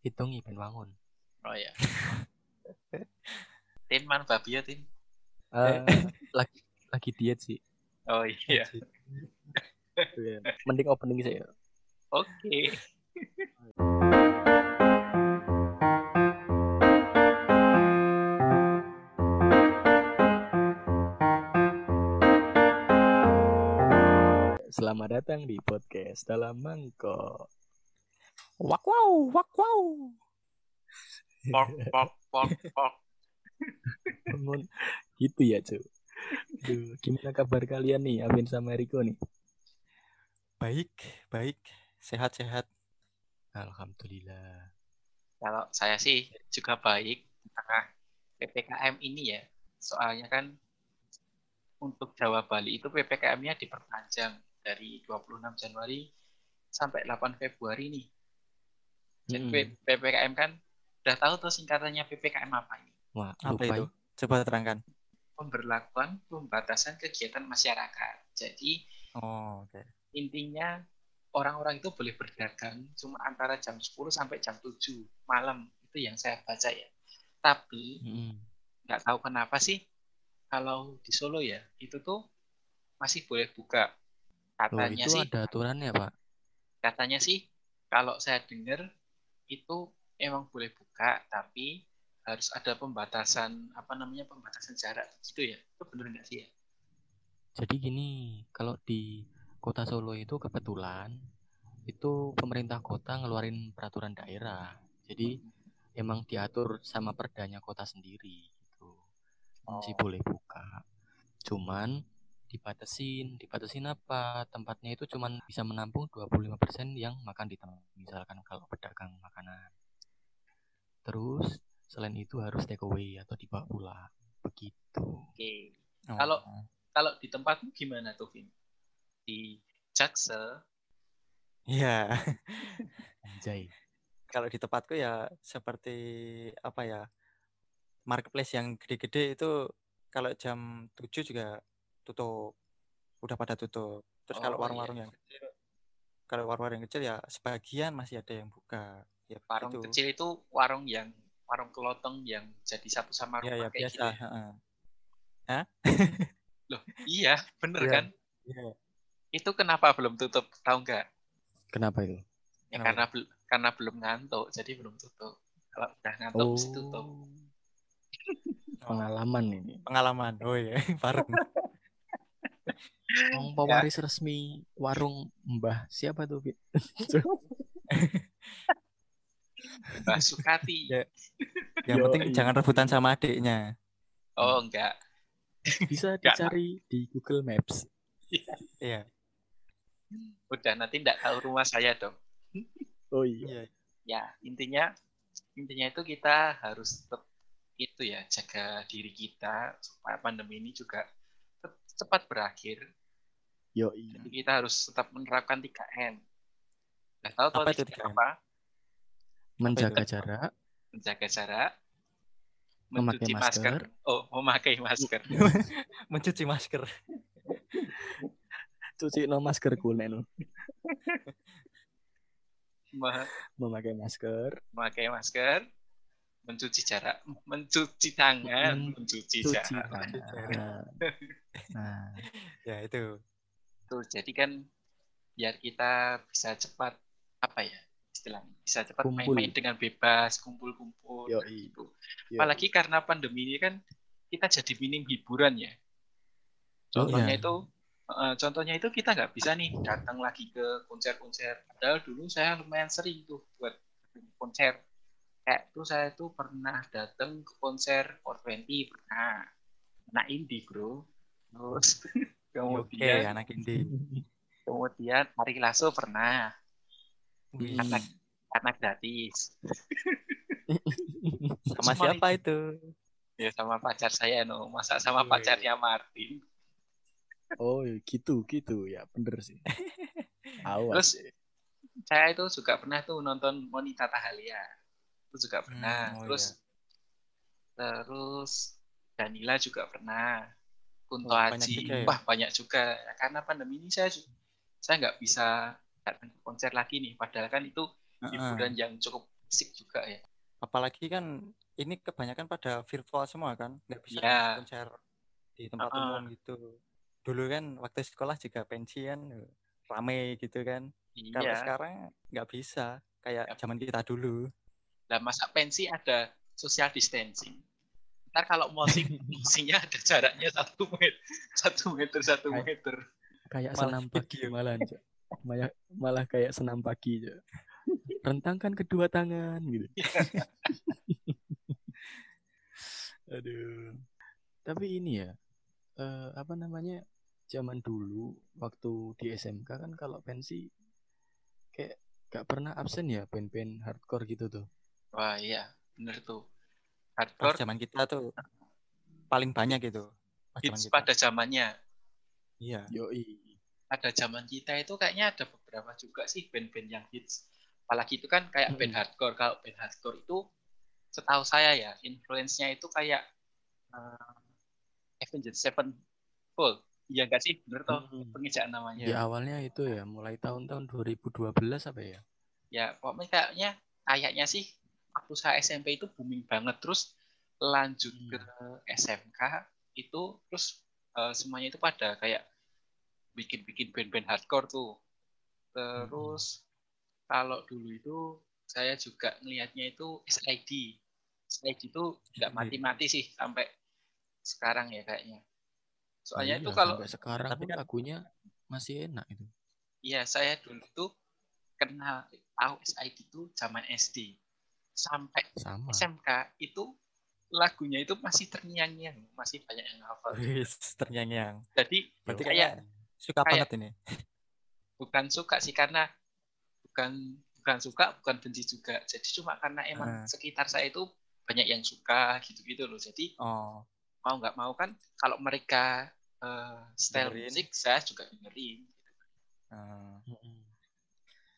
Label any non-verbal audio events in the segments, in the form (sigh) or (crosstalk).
hitungi ben bangun. Oh ya. (laughs) tin man babi ya tin. Eh, (laughs) lagi lagi diet sih. Oh iya. (laughs) Mending opening sih. Oke. Selamat datang di podcast dalam mangkok. Wak wow, wak wow. Pok pok pok pok. Bangun. Gitu ya, cu. Duh, gimana kabar kalian nih, Avin sama Riko nih? Baik, baik. Sehat-sehat. Alhamdulillah. Kalau saya sih juga baik di tengah PPKM ini ya. Soalnya kan untuk Jawa Bali itu PPKM-nya diperpanjang dari 26 Januari sampai 8 Februari nih. Jadi Mm-mm. PPKM kan udah tahu tuh singkatannya PPKM apa ini? Wah, Apa lupa itu? ya. Coba terangkan. Pemberlakuan pembatasan kegiatan masyarakat. Jadi Oh, oke. intinya orang-orang itu boleh berdagang cuma antara jam 10 sampai jam 7 malam. Itu yang saya baca ya. Tapi nggak tahu kenapa sih kalau di Solo ya itu tuh masih boleh buka. Loh, Katanya itu sih ada aturannya, Pak. katanya sih kalau saya dengar itu emang boleh buka tapi harus ada pembatasan apa namanya pembatasan jarak gitu ya itu bener nggak sih ya Jadi gini, kalau di Kota Solo itu kebetulan itu pemerintah kota ngeluarin peraturan daerah. Jadi emang diatur sama perdanya kota sendiri gitu. Masih Oh. boleh buka. Cuman dibatasin, dibatasin apa? Tempatnya itu cuman bisa menampung 25% yang makan di tempat. Misalkan kalau pedagang makanan. Terus selain itu harus take away atau dibawa pulang. Begitu. oke Oh. Kalau- kalau di tempatmu gimana tuh Vin di Jaksel Iya. Anjay. Kalau di tempatku ya seperti apa ya? Marketplace yang gede-gede itu kalau jam 7 juga tutup. Udah pada tutup. Terus kalau Oh, iya. warung-warung yang kecil kalau warung-warung yang kecil ya sebagian masih ada yang buka. Ya warung begitu. kecil itu warung yang warung keloteng yang jadi satu sama Ya rumah ya kayak biasa, gitu ya? heeh. (laughs) loh iya bener Iya. kan Iya. itu kenapa belum tutup tahu nggak Kenapa itu? ya Kenapa karena bel- karena belum ngantuk jadi belum tutup kalau udah ngantuk Oh, mesti tutup (laughs) pengalaman ini. Pengalaman. Oh iya, (laughs) bareng. Wong pewaris resmi warung Mbah siapa tuh, Fit? (laughs) Mbak Sukati Ya. Yang Yo, penting iya. jangan rebutan sama adiknya. oh enggak Bisa dicari di Google Maps. Iya. udah nanti enggak tahu rumah saya dong Oh iya. Iya. ya intinya intinya itu kita harus tetap itu ya jaga diri kita supaya pandemi ini juga cepat berakhir Yo iya. jadi kita harus tetap menerapkan 3M Nah, tahu tahu Apa itu 3M 3M? apa? Menjaga jarak, Menjaga jarak, Memakai mencuci masker. masker. Oh, memakai masker. (laughs) Mencuci masker. cuci no masker kulen, Me- memakai masker, memakai masker, mencuci jarak, mencuci tangan, Men- mencuci cuci jarak. tangan. Nah, Ya itu. Tuh, jadi kan biar kita bisa cepat apa ya istilahnya bisa cepat main-main dengan bebas, kumpul-kumpul gitu. Yoi. Apalagi karena pandemi ini kan kita jadi minim hiburan ya. Contohnya iya. itu eh, contohnya itu kita nggak bisa nih datang lagi ke konser-konser. Padahal dulu saya lumayan sering tuh buat konser. Kayak tuh saya tuh pernah datang ke konser 420 pernah. Nah indie bro. Terus (laughs) kemudian anak indie. (laughs) kemudian Ari Lasso pernah. Wih, Anak anak datis. (laughs) Sama Cuma siapa itu? Ya sama pacar saya no. Masa sama Wih. pacarnya Martin. Oh gitu gitu ya bener sih. Awas. Terus saya itu juga pernah tuh nonton Monita Tahalia. Itu juga pernah. Hmm, oh terus terus Danila juga pernah. Kunto Oh, banyak Aji. juga ya? Wah, banyak juga. Ya, Karena pandemi ini saya saya nggak bisa datang ke konser lagi nih. Padahal kan itu hiburan yang cukup Asik juga ya. Apalagi kan ini kebanyakan pada virtual semua kan, nggak bisa Ya. konser di tempat Uh-uh. umum gitu. Dulu kan waktu sekolah juga pensi kan rame gitu kan. Kalau Iya. sekarang nggak bisa kayak Yap. zaman kita dulu. Lah masa pensi ada social distancing. Ntar kalau musik, (laughs) musiknya ada jaraknya satu meter, satu meter, satu meter. Kayak Malah senam pagi malah. Malah, malah kayak senam pagi, Cok. (laughs) Rentangkan kedua tangan gitu. (laughs) Aduh. Tapi ini ya, eh, apa namanya? Zaman dulu waktu di SMK kan kalau pensi kayak gak pernah absen ya band-band hardcore gitu tuh. Wah iya, bener tuh. Pas Hardcore zaman kita tuh paling banyak gitu. Pas zaman hits kita. pada zamannya. Iya. Yoi. Pada zaman kita itu kayaknya ada beberapa juga sih band-band yang hits. Apalagi itu kan kayak band hardcore. Kalau band hardcore itu setahu saya ya, influence-nya itu kayak uh, Avenged Sevenfold. Iya nggak sih? Bener toh Mm-mm. pengejaan namanya. Di awalnya itu ya mulai tahun-tahun 2012 apa ya? ya pokoknya kayaknya kayaknya sih waktu saya SMP itu booming banget terus lanjut Hmm. ke SMK itu terus eh, semuanya itu pada kayak bikin-bikin band-band hardcore tuh terus kalau dulu itu saya juga ngelihatnya itu SID SID itu nggak mati-mati sih sampai sekarang ya kayaknya soalnya Iya, itu kalau sekarang Tapi pun kan- lagunya masih enak itu. Iya, saya dulu tuh kenal tahu SID itu zaman SD. Sampai Sama. SMK itu lagunya itu masih terngiang-ngiang, masih banyak yang hafal. Terngiang-ngiang. Jadi Berarti kayak Suka kayak- banget ini. bukan suka sih karena bukan bukan suka, bukan benci juga. Jadi cuma karena emang Ah. sekitar saya itu banyak yang suka gitu-gitu loh. Jadi Oh, mau nggak mau kan kalau mereka eh, style Dengerin. musik saya juga dengerin. eh, Mm-mm.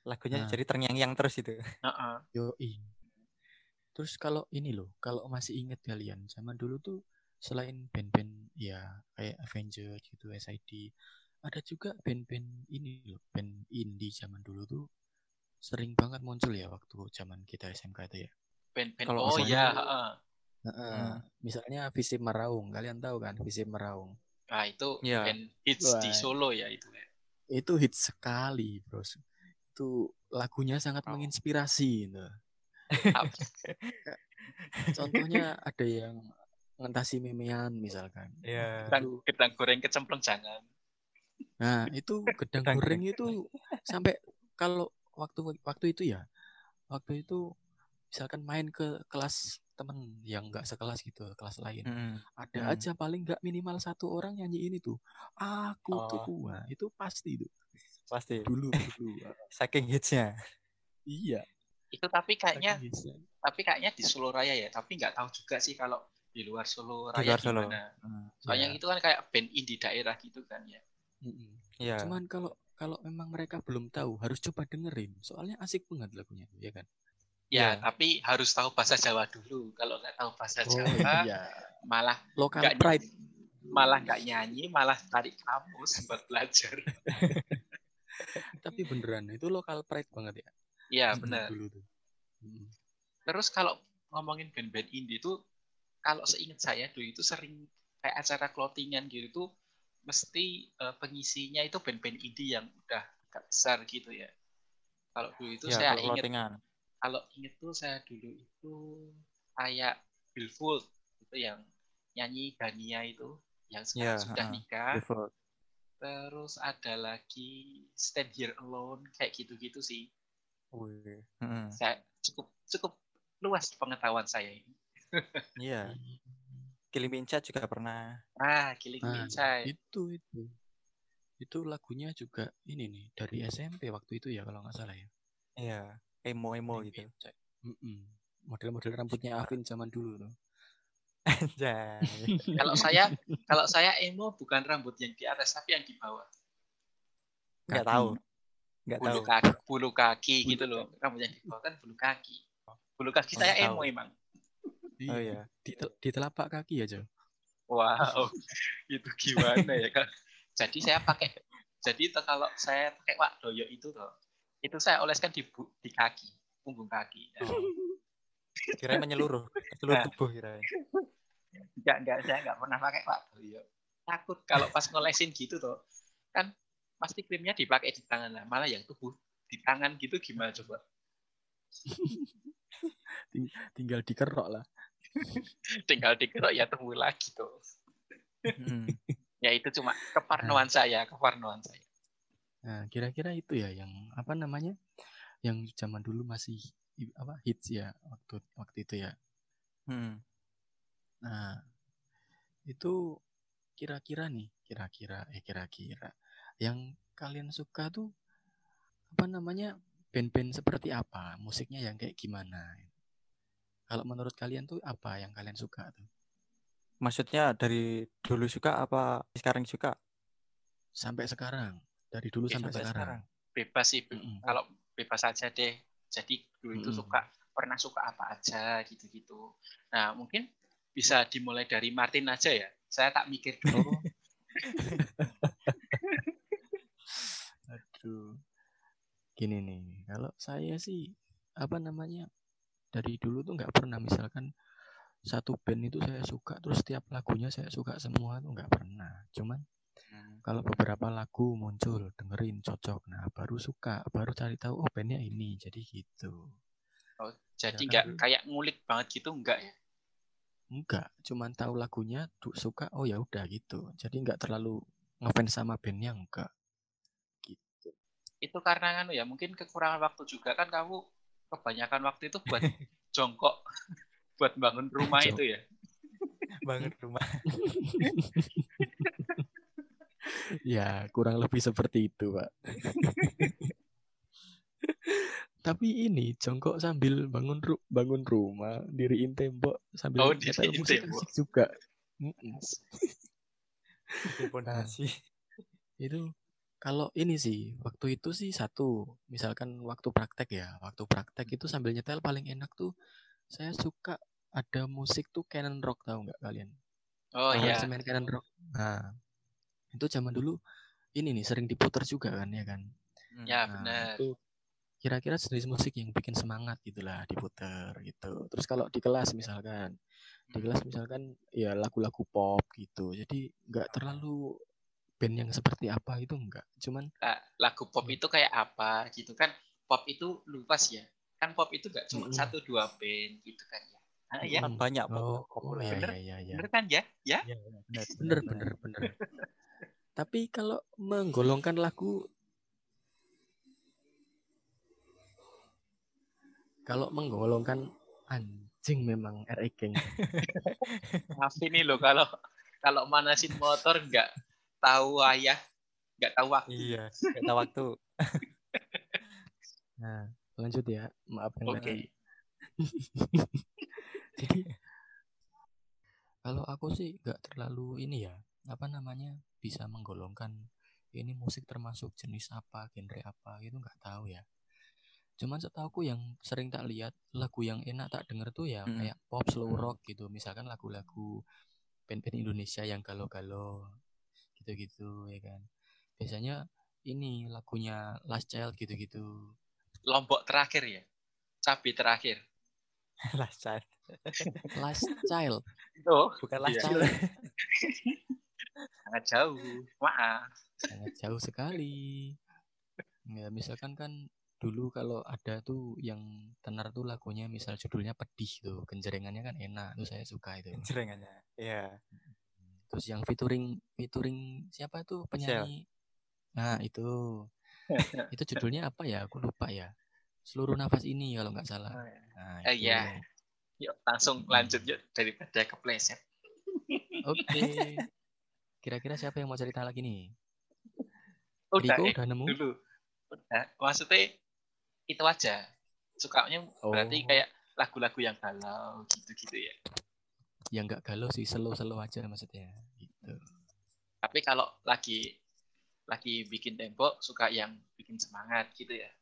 lagunya Nah. jadi terngiang-ngiang terus itu. Heeh. Yoi. Terus kalau ini loh, kalau masih inget kalian, zaman dulu tuh selain band-band ya kayak Avenged gitu, SID, ada juga band-band ini loh, band indie zaman dulu tuh sering banget muncul ya waktu zaman kita SMK itu ya. Band-band Kalau oh misalnya- iya, heeh. Heeh. Hmm. Misalnya Visip Maraung, kalian tahu kan Visip Maraung? Nah, itu Iya. band hits di Wah. Solo ya itu. ya. Itu hits sekali, bros. Itu lagunya sangat Oh. menginspirasi. Gitu. Contohnya ada yang ngentasi memean misalkan. Iya. gedang, gedang goreng kecemplung jangan. Nah, itu gedang Gedang goreng itu sampai kalau waktu waktu itu ya, waktu itu misalkan main ke kelas temen yang nggak sekelas gitu, kelas lain, Mm-mm. ada Hmm. aja paling nggak minimal satu orang nyanyiin itu. Aku tuh Oh. kuat, itu pasti itu. Pasti. Dulu dulu. (laughs) Saking hitsnya. iya. Itu tapi kayaknya tapi kayaknya di Solo Raya ya, tapi nggak tahu juga sih kalau di luar Solo Di Raya luar Solo. gimana. Hmm. Soalnya Ya. itu kan kayak band indie daerah gitu kan ya. Iya. Cuman kalau kalau memang mereka belum tahu, harus coba dengerin. Soalnya asik banget lagunya, ya kan? Ya, Iya. tapi harus tahu bahasa Jawa dulu. Kalau nggak tahu bahasa Oh Jawa, iya. malah Local nggak pride. malah nggak nyanyi, malah tarik kamus buat belajar. (laughs) Tapi beneran itu lokal pride banget ya. Iya, benar. Dulu tuh. Terus kalau ngomongin band-band indie itu, kalau seingat saya dulu itu sering kayak acara clothingan gitu tuh mesti eh, pengisinya itu band-band indie yang udah agak besar gitu ya. Kalau dulu itu Ya, saya ingat kalau inget tuh saya dulu itu kayak Billfold itu yang nyanyi Gania itu yang sekarang Ya, sudah ha-ha. nikah. Default. Terus ada lagi Stand Here Alone kayak gitu-gitu sih. Mm-mm. Saya cukup cukup luas pengetahuan saya ini. (laughs) Iya. Kiliminca juga pernah. Ah, Killing Nah. Itu itu. Itu lagunya juga ini nih dari SMP waktu itu ya kalau nggak salah ya. Iya. Emo-emo gitu. Mm-mm. Model-model rambutnya Afin zaman dulu tuh. Anjay. (laughs) Kalau saya kalau saya emo bukan rambut yang di atas tapi yang di bawah. Nggak Kaki. tahu. Nggak tahu. Bulu kaki, bulu kaki gitu loh. Rambut yang di bawah kan bulu kaki. Bulu kaki Oh, saya emo tahu. emang. Oh iya. Di, tel- di telapak kaki aja. Wow, itu gimana ya kan? Jadi saya pakai, jadi itu kalau saya pakai wak doyo itu tuh, itu saya oleskan di bu- di kaki, punggung kaki. Oh. Kira menyeluruh seluruh Nah. tubuh kira. Enggak, enggak, saya enggak pernah pakai Pak Boyo. Takut kalau pas ngolesin gitu tuh. Kan pasti krimnya dipakai di tangan lah. Malah yang tubuh di tangan gitu gimana coba? Tinggal dikerok lah. (laughs) Tinggal dikerok ya tumbuh lagi tuh. Mm. (laughs) Ya itu cuma keparnoan saya, keparnoan saya. Nah, kira-kira itu ya yang apa namanya? Yang zaman dulu masih apa hits ya waktu waktu itu ya. Mm. Nah, itu kira-kira nih, kira-kira eh kira-kira yang kalian suka tuh apa namanya? Band-band seperti apa? Musiknya yang kayak gimana? Kalau menurut kalian tuh apa yang kalian suka tuh? Maksudnya dari dulu suka apa sekarang suka? Sampai sekarang, dari dulu Oke, sampai, sampai sekarang. Bebas sih, be- Mm-mm. kalau bebas aja deh. Jadi dulu itu Mm-mm. suka pernah suka apa aja gitu-gitu. Nah, mungkin bisa dimulai dari Martin aja ya. Saya tak mikir dulu. (laughs) Aduh. Gini nih, kalau saya sih apa namanya dari dulu tuh nggak pernah misalkan satu band itu saya suka terus setiap lagunya saya suka semua tuh nggak pernah. Cuman Mm. kalau beberapa lagu muncul dengerin cocok, nah baru suka, baru cari tahu oh bandnya ini, jadi gitu. Oh, jadi nggak kayak ngulik banget gitu enggak ya? Enggak, cuman tahu lagunya tuh suka, oh ya udah gitu. Jadi nggak terlalu ngefans sama bandnya enggak. Itu karena kan ya mungkin kekurangan waktu juga kan kamu kebanyakan waktu itu buat (laughs) jongkok (laughs) buat bangun rumah Jong- itu ya. (laughs) Bangun rumah. Ya, kurang lebih seperti itu, Pak. Tapi ini jongkok sambil bangun ru- bangun rumah, diriin tembok sambil Oh, diriin musik tembok. juga. Bikin fondasi. Itu kalau ini sih, waktu itu sih satu, misalkan waktu praktek ya, waktu praktek itu sambil nyetel paling enak tuh saya suka ada musik tuh canon rock tahu nggak kalian? Oh iya. Aransemen canon rock. Nah, itu zaman dulu ini nih sering diputar juga kan ya kan. Mm. Ya Nah, benar. itu kira-kira jenis musik yang bikin semangat gitulah diputer gitu. Terus kalau di kelas misalkan, di Hmm. kelas misalkan ya lagu-lagu pop gitu. Jadi nggak terlalu band yang seperti apa itu enggak. Cuman Nah, lagu pop itu kayak apa gitu kan? Pop itu luas ya. Kan pop itu nggak cuma Mm-mm. satu dua band gitu kan ya. Nah, ya, Kan banyak oh, pop- oh ya Bener? ya ya ya. bener kan ya? Ya. Iya, benar, (laughs) Bener bener bener. Tapi kalau menggolongkan lagu kalau menggolongkan anjing memang RE Gang. (laughs) Maaf ini loh kalau kalau manasin motor nggak tahu ayah, nggak tahu waktu. Iya, nggak tahu waktu. (laughs) Nah, lanjut ya. Maaf yang Oke. lain. (laughs) Jadi kalau aku sih nggak terlalu ini ya, apa namanya bisa menggolongkan ini musik termasuk jenis apa, genre apa itu nggak tahu ya. Cuman setahuku yang sering tak lihat lagu yang enak tak denger tuh ya Mm-mm. kayak pop, slow rock gitu. Misalkan lagu-lagu band-band Indonesia yang galau-galau gitu-gitu ya kan. Biasanya ini lagunya Last Child gitu-gitu. Lombok terakhir ya, cabai terakhir. (laughs) Last child. (laughs) Last Child. Oh, Bukan last Iya. (laughs) child. sangat jauh. Maaf. sangat jauh sekali. Ya, misalkan kan dulu kalau ada tuh yang tenar tuh lagunya misal judulnya pedih tuh, genjrengannya kan enak, tuh saya suka itu. Jerengannya. Iya. Terus yang featuring featuring siapa tuh penyanyi? Nah, itu. (laughs) itu judulnya apa ya? Aku lupa ya. Seluruh nafas ini kalau nggak salah. Nah, Eh, itu. iya. Yuk langsung lanjut yuk daripada kepleset. Oke. Kira-kira siapa yang mau cerita lagi nih? Udah, Riko eh, udah nemu? dulu. Udah. Maksudnya itu aja. Sukanya berarti Oh. kayak lagu-lagu yang galau gitu-gitu ya. Ya nggak galau sih, slow-slow aja maksudnya. Gitu. Tapi kalau lagi lagi bikin tempo suka yang bikin semangat gitu ya.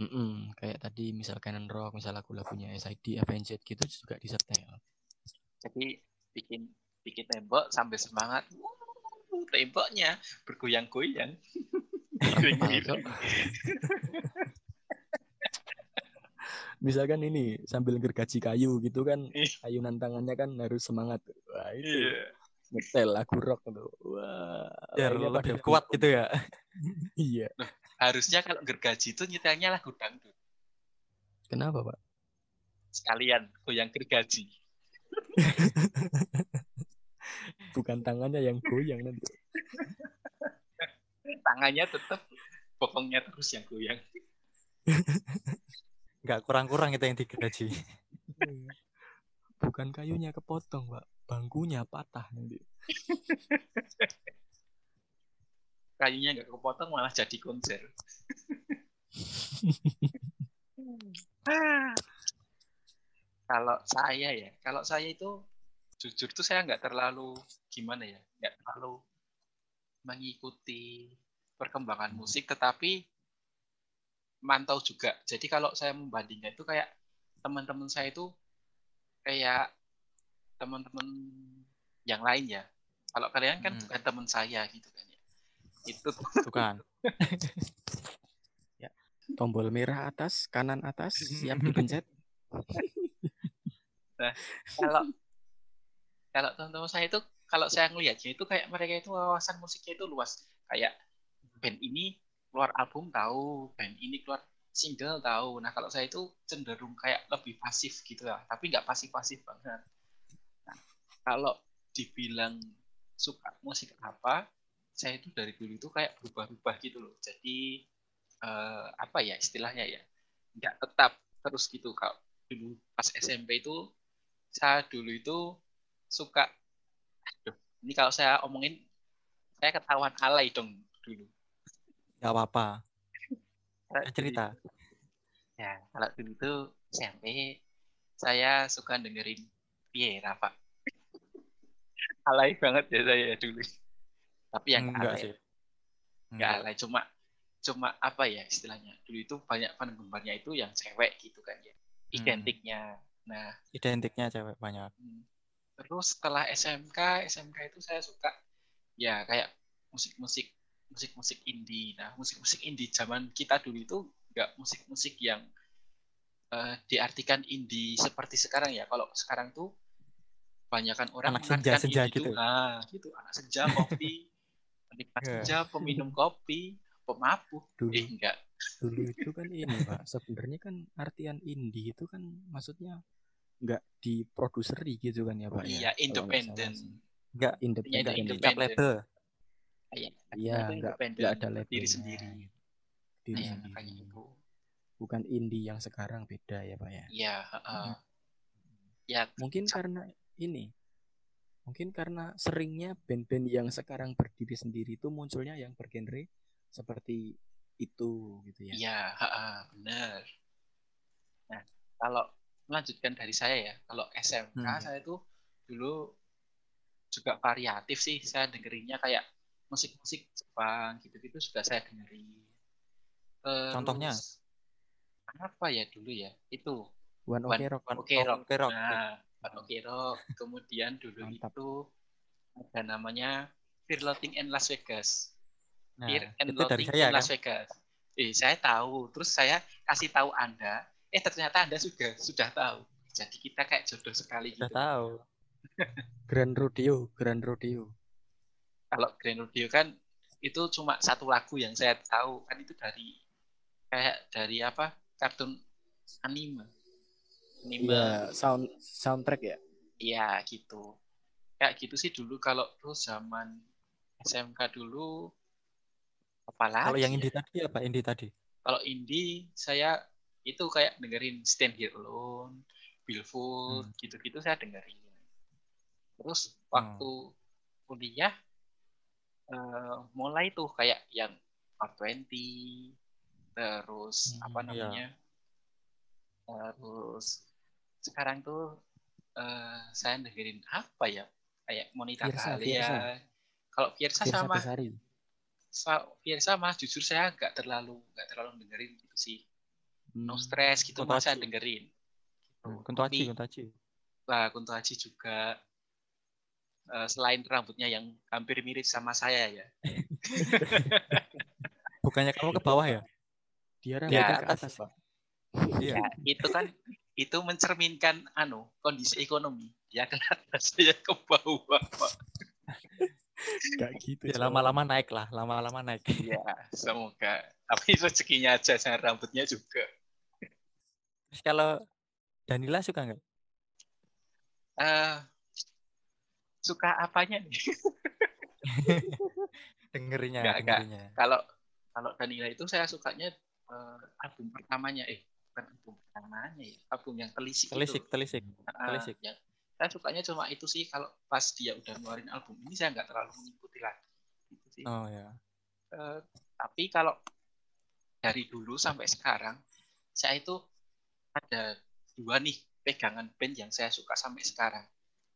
Mm-mm, kayak tadi misal Canon Rock, misal lagu-lagunya SID, Avenged gitu juga disetel. Jadi bikin bikin tembok sambil semangat. Wuh, temboknya bergoyang-goyang. (laughs) Misalkan ini sambil gergaji kayu gitu kan Ih. ayunan tangannya kan harus semangat wah itu Iya. ngetel lagu rock tuh wah pada lebih kuat gitu ya. (laughs) iya Harusnya kalau gergaji itu nyetelnya lagu dangdut. kenapa pak Sekalian goyang gergaji. (laughs) bukan tangannya yang goyang nanti Tangannya tetap bokongnya terus yang goyang. (laughs) Nggak kurang-kurang itu yang digaji. bukan kayunya kepotong pak bangkunya patah nanti Kayunya nggak kepotong malah jadi konser. Kalau saya ya, kalau saya itu jujur tuh saya nggak terlalu gimana ya, nggak terlalu mengikuti perkembangan musik, tetapi mantau juga. Jadi kalau saya membandingkan itu kayak teman-teman saya itu kayak teman-teman yang lain ya. Kalau kalian kan Hmm. bukan teman saya gitu kan ya. Itu tuh Bukan. (laughs) tombol merah atas kanan atas siap dipencet (laughs) kalau kalau teman-teman saya itu kalau saya ngelihatnya itu kayak mereka itu wawasan musiknya itu luas kayak band ini keluar album tahu band ini keluar single tahu. Nah kalau saya itu cenderung kayak lebih pasif gitu lah. Tapi nggak pasif-pasif banget. Nah, kalau dibilang suka musik apa saya itu dari dulu itu kayak berubah-ubah gitu loh. Jadi eh, apa ya istilahnya ya? Nggak tetap terus gitu. Kalau dulu pas SMP itu saya dulu itu suka aduh ini kalau saya omongin saya ketahuan alay dong dulu Nggak apa-apa. Eh, Cerita. ya kalau dulu tuh SMP saya suka dengerin Piera pak alay banget ya saya dulu tapi yang Enggak alay sih. nggak Enggak. alay cuma cuma apa ya istilahnya dulu itu banyak penggemarnya itu yang cewek gitu kan ya identiknya nah Identiknya cewek banyak. Hmm. Terus setelah SMK, SMK itu saya suka ya kayak musik-musik musik-musik indie. Nah, musik-musik indie zaman kita dulu itu nggak musik-musik yang eh, diartikan indie seperti sekarang ya. Kalau sekarang tuh kebanyakan orang Anak senja-senja indie gitu. tuh, ah, gitu, anak senja kopi, (laughs) penikmat Iya. senja, peminum kopi, pemabuk. dulu Eh, enggak. dulu itu kan ini pak sebenarnya kan artian indie itu kan maksudnya nggak diproduseri gitu kan ya pak ya Iya, nggak independen. Enggak. independen Iya, independen. Cap label. Iya, iya itu nggak independen, nggak ada diri labelnya. sendiri. diri Nah, sendiri makanya itu. bukan indie yang sekarang beda ya pak ya Iya, heeh. Ya, mungkin karena ini mungkin karena seringnya band-band yang sekarang berdiri sendiri itu munculnya yang bergenre seperti itu gitu ya Iya, heeh, benar. Nah, kalau melanjutkan dari saya ya, kalau SMK Hmm. saya tuh dulu juga variatif sih, saya dengerinnya kayak musik-musik Jepang gitu-gitu juga saya dengerin. Terus, Contohnya? apa ya dulu ya? Itu One One- Ok Rock Oke Oh, Rock. Oke Rock. Nah, One Ok Rock. Kemudian dulu Mantap. itu ada namanya Fear Loathing in Las Vegas. Nah, Fear and itu Loathing saya in kan. Las Vegas. Eh, saya tahu. Terus saya kasih tahu Anda. Eh, ternyata Anda sudah sudah tahu. Jadi kita kayak jodoh sekali Udah gitu. tahu. Grand Rodeo Grand Rodeo Kalau Grand Rodeo kan itu cuma satu lagu yang saya tahu. Kan itu dari kayak dari apa? Kartun anime. Anime. Iya sound soundtrack ya Iya gitu. Kayak gitu sih dulu kalau terus zaman SMK dulu apalagi Kalau yang ya? indie tadi apa? Indie tadi. kalau indie saya itu kayak dengerin Stand Here Alone, Billfold, Hmm. gitu-gitu saya dengerin. Terus Hmm. waktu kuliah eh, mulai tuh kayak yang 420, terus Hmm, apa iya. namanya? Terus sekarang tuh eh, saya dengerin apa ya? Kayak Monita Fiersa, Dahlia. Fiersa. Kalau Fiersa sama Besari sa- Fiersa mah jujur saya nggak terlalu nggak terlalu dengerin gitu sih. No Hmm. stress gitu Aji. dengerin. Gitu. Kunto Aji, Tapi, Kunto Aji. Lah, Kunto Aji juga eh, selain rambutnya yang hampir mirip sama saya ya. (laughs) Bukannya kamu ke bawah ya? dia Ya, rambutnya ke atas. atas pak Iya. Ya, itu kan itu mencerminkan anu kondisi ekonomi. Ya ke atas ya ke bawah. Pak. Gak gitu. Ya lama-lama naik lah, lama-lama naik. Ya, semoga. Tapi rezekinya aja, jangan rambutnya juga. Terus kalau Danila suka nggak? Eh suka apanya nih? (laughs) Nggak. dengerinya. Kalau kalau Danila itu saya sukanya eh, album pertamanya, eh bukan album pertamanya ya, album yang telisik, Telisik, itu. telisik. Ah, telisik. yang saya sukanya cuma itu sih. Kalau pas dia udah ngeluarin album ini saya nggak terlalu mengikuti lagi. Itu sih. Oh ya. Eh, tapi kalau dari dulu sampai sekarang, saya itu ada dua nih pegangan band yang saya suka sampai sekarang.